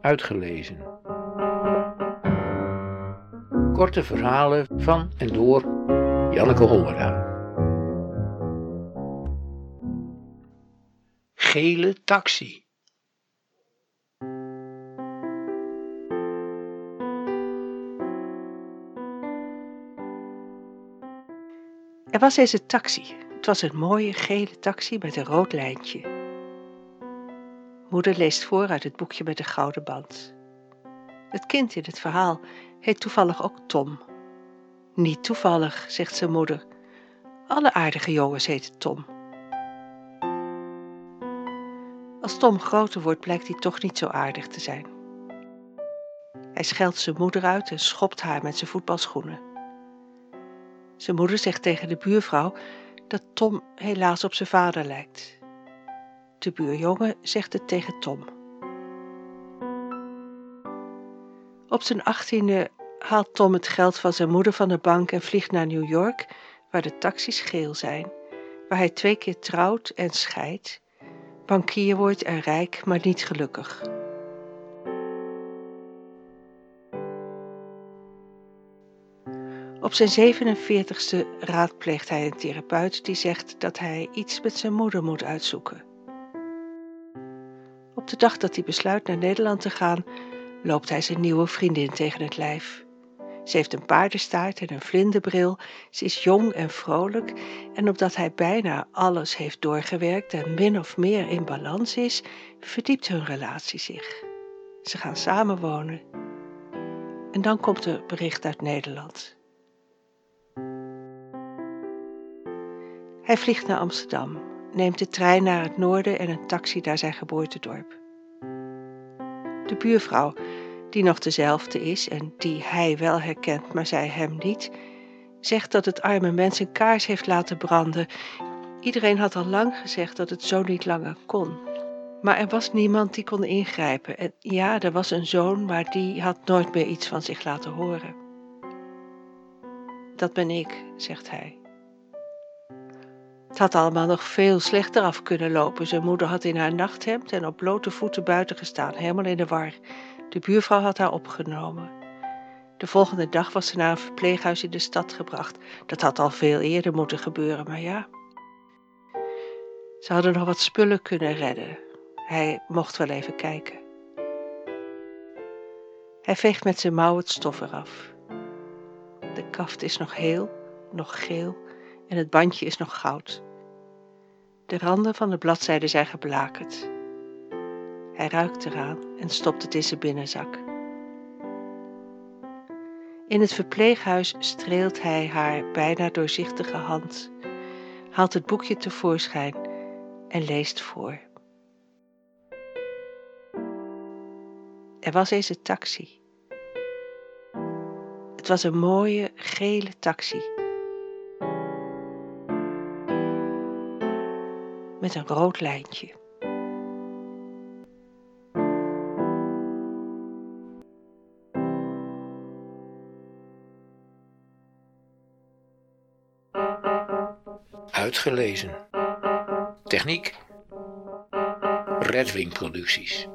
Uitgelezen. Korte verhalen van en door Janneke Hollera. Gele taxi. Er was eens een taxi. Het was een mooie gele taxi met een rood lijntje. Moeder leest voor uit het boekje met de gouden band. Het kind in het verhaal heet toevallig ook Tom. Niet toevallig, zegt zijn moeder. Alle aardige jongens heten Tom. Als Tom groter wordt, blijkt hij toch niet zo aardig te zijn. Hij scheldt zijn moeder uit en schopt haar met zijn voetbalschoenen. Zijn moeder zegt tegen de buurvrouw dat Tom helaas op zijn vader lijkt. De buurjongen zegt het tegen Tom. Op zijn achttiende haalt Tom het geld van zijn moeder van de bank en vliegt naar New York, waar de taxis geel zijn, waar hij twee keer trouwt en scheidt, bankier wordt en rijk, maar niet gelukkig. Op zijn 47ste raadpleegt hij een therapeut die zegt dat hij iets met zijn moeder moet uitzoeken. De dag dat hij besluit naar Nederland te gaan, loopt hij zijn nieuwe vriendin tegen het lijf. Ze heeft een paardenstaart en een vlinderbril. Ze is jong en vrolijk. En omdat hij bijna alles heeft doorgewerkt en min of meer in balans is, verdiept hun relatie zich. Ze gaan samenwonen. En dan komt er bericht uit Nederland. Hij vliegt naar Amsterdam, neemt de trein naar het noorden en een taxi naar zijn geboortedorp. De buurvrouw, die nog dezelfde is en die hij wel herkent, maar zij hem niet, zegt dat het arme mens een kaars heeft laten branden. Iedereen had al lang gezegd dat het zo niet langer kon. Maar er was niemand die kon ingrijpen. En ja, er was een zoon, maar die had nooit meer iets van zich laten horen. Dat ben ik, zegt hij. Had allemaal nog veel slechter af kunnen lopen. Zijn moeder had in haar nachthemd en op blote voeten buiten gestaan, helemaal in de war. De buurvrouw had haar opgenomen. De volgende dag was ze naar een verpleeghuis in de stad gebracht. Dat had al veel eerder moeten gebeuren, maar ja. Ze hadden nog wat spullen kunnen redden. Hij mocht wel even kijken. Hij veegt met zijn mouw het stof eraf. De kaft is nog heel, nog geel en het bandje is nog goud. De randen van de bladzijden zijn geblakerd. Hij ruikt eraan en stopt het in zijn binnenzak. In het verpleeghuis streelt hij haar bijna doorzichtige hand, haalt het boekje tevoorschijn en leest voor. Er was eens een taxi. Het was een mooie gele taxi met een rood lijntje. Uitgelezen. Techniek. Redwing Producties.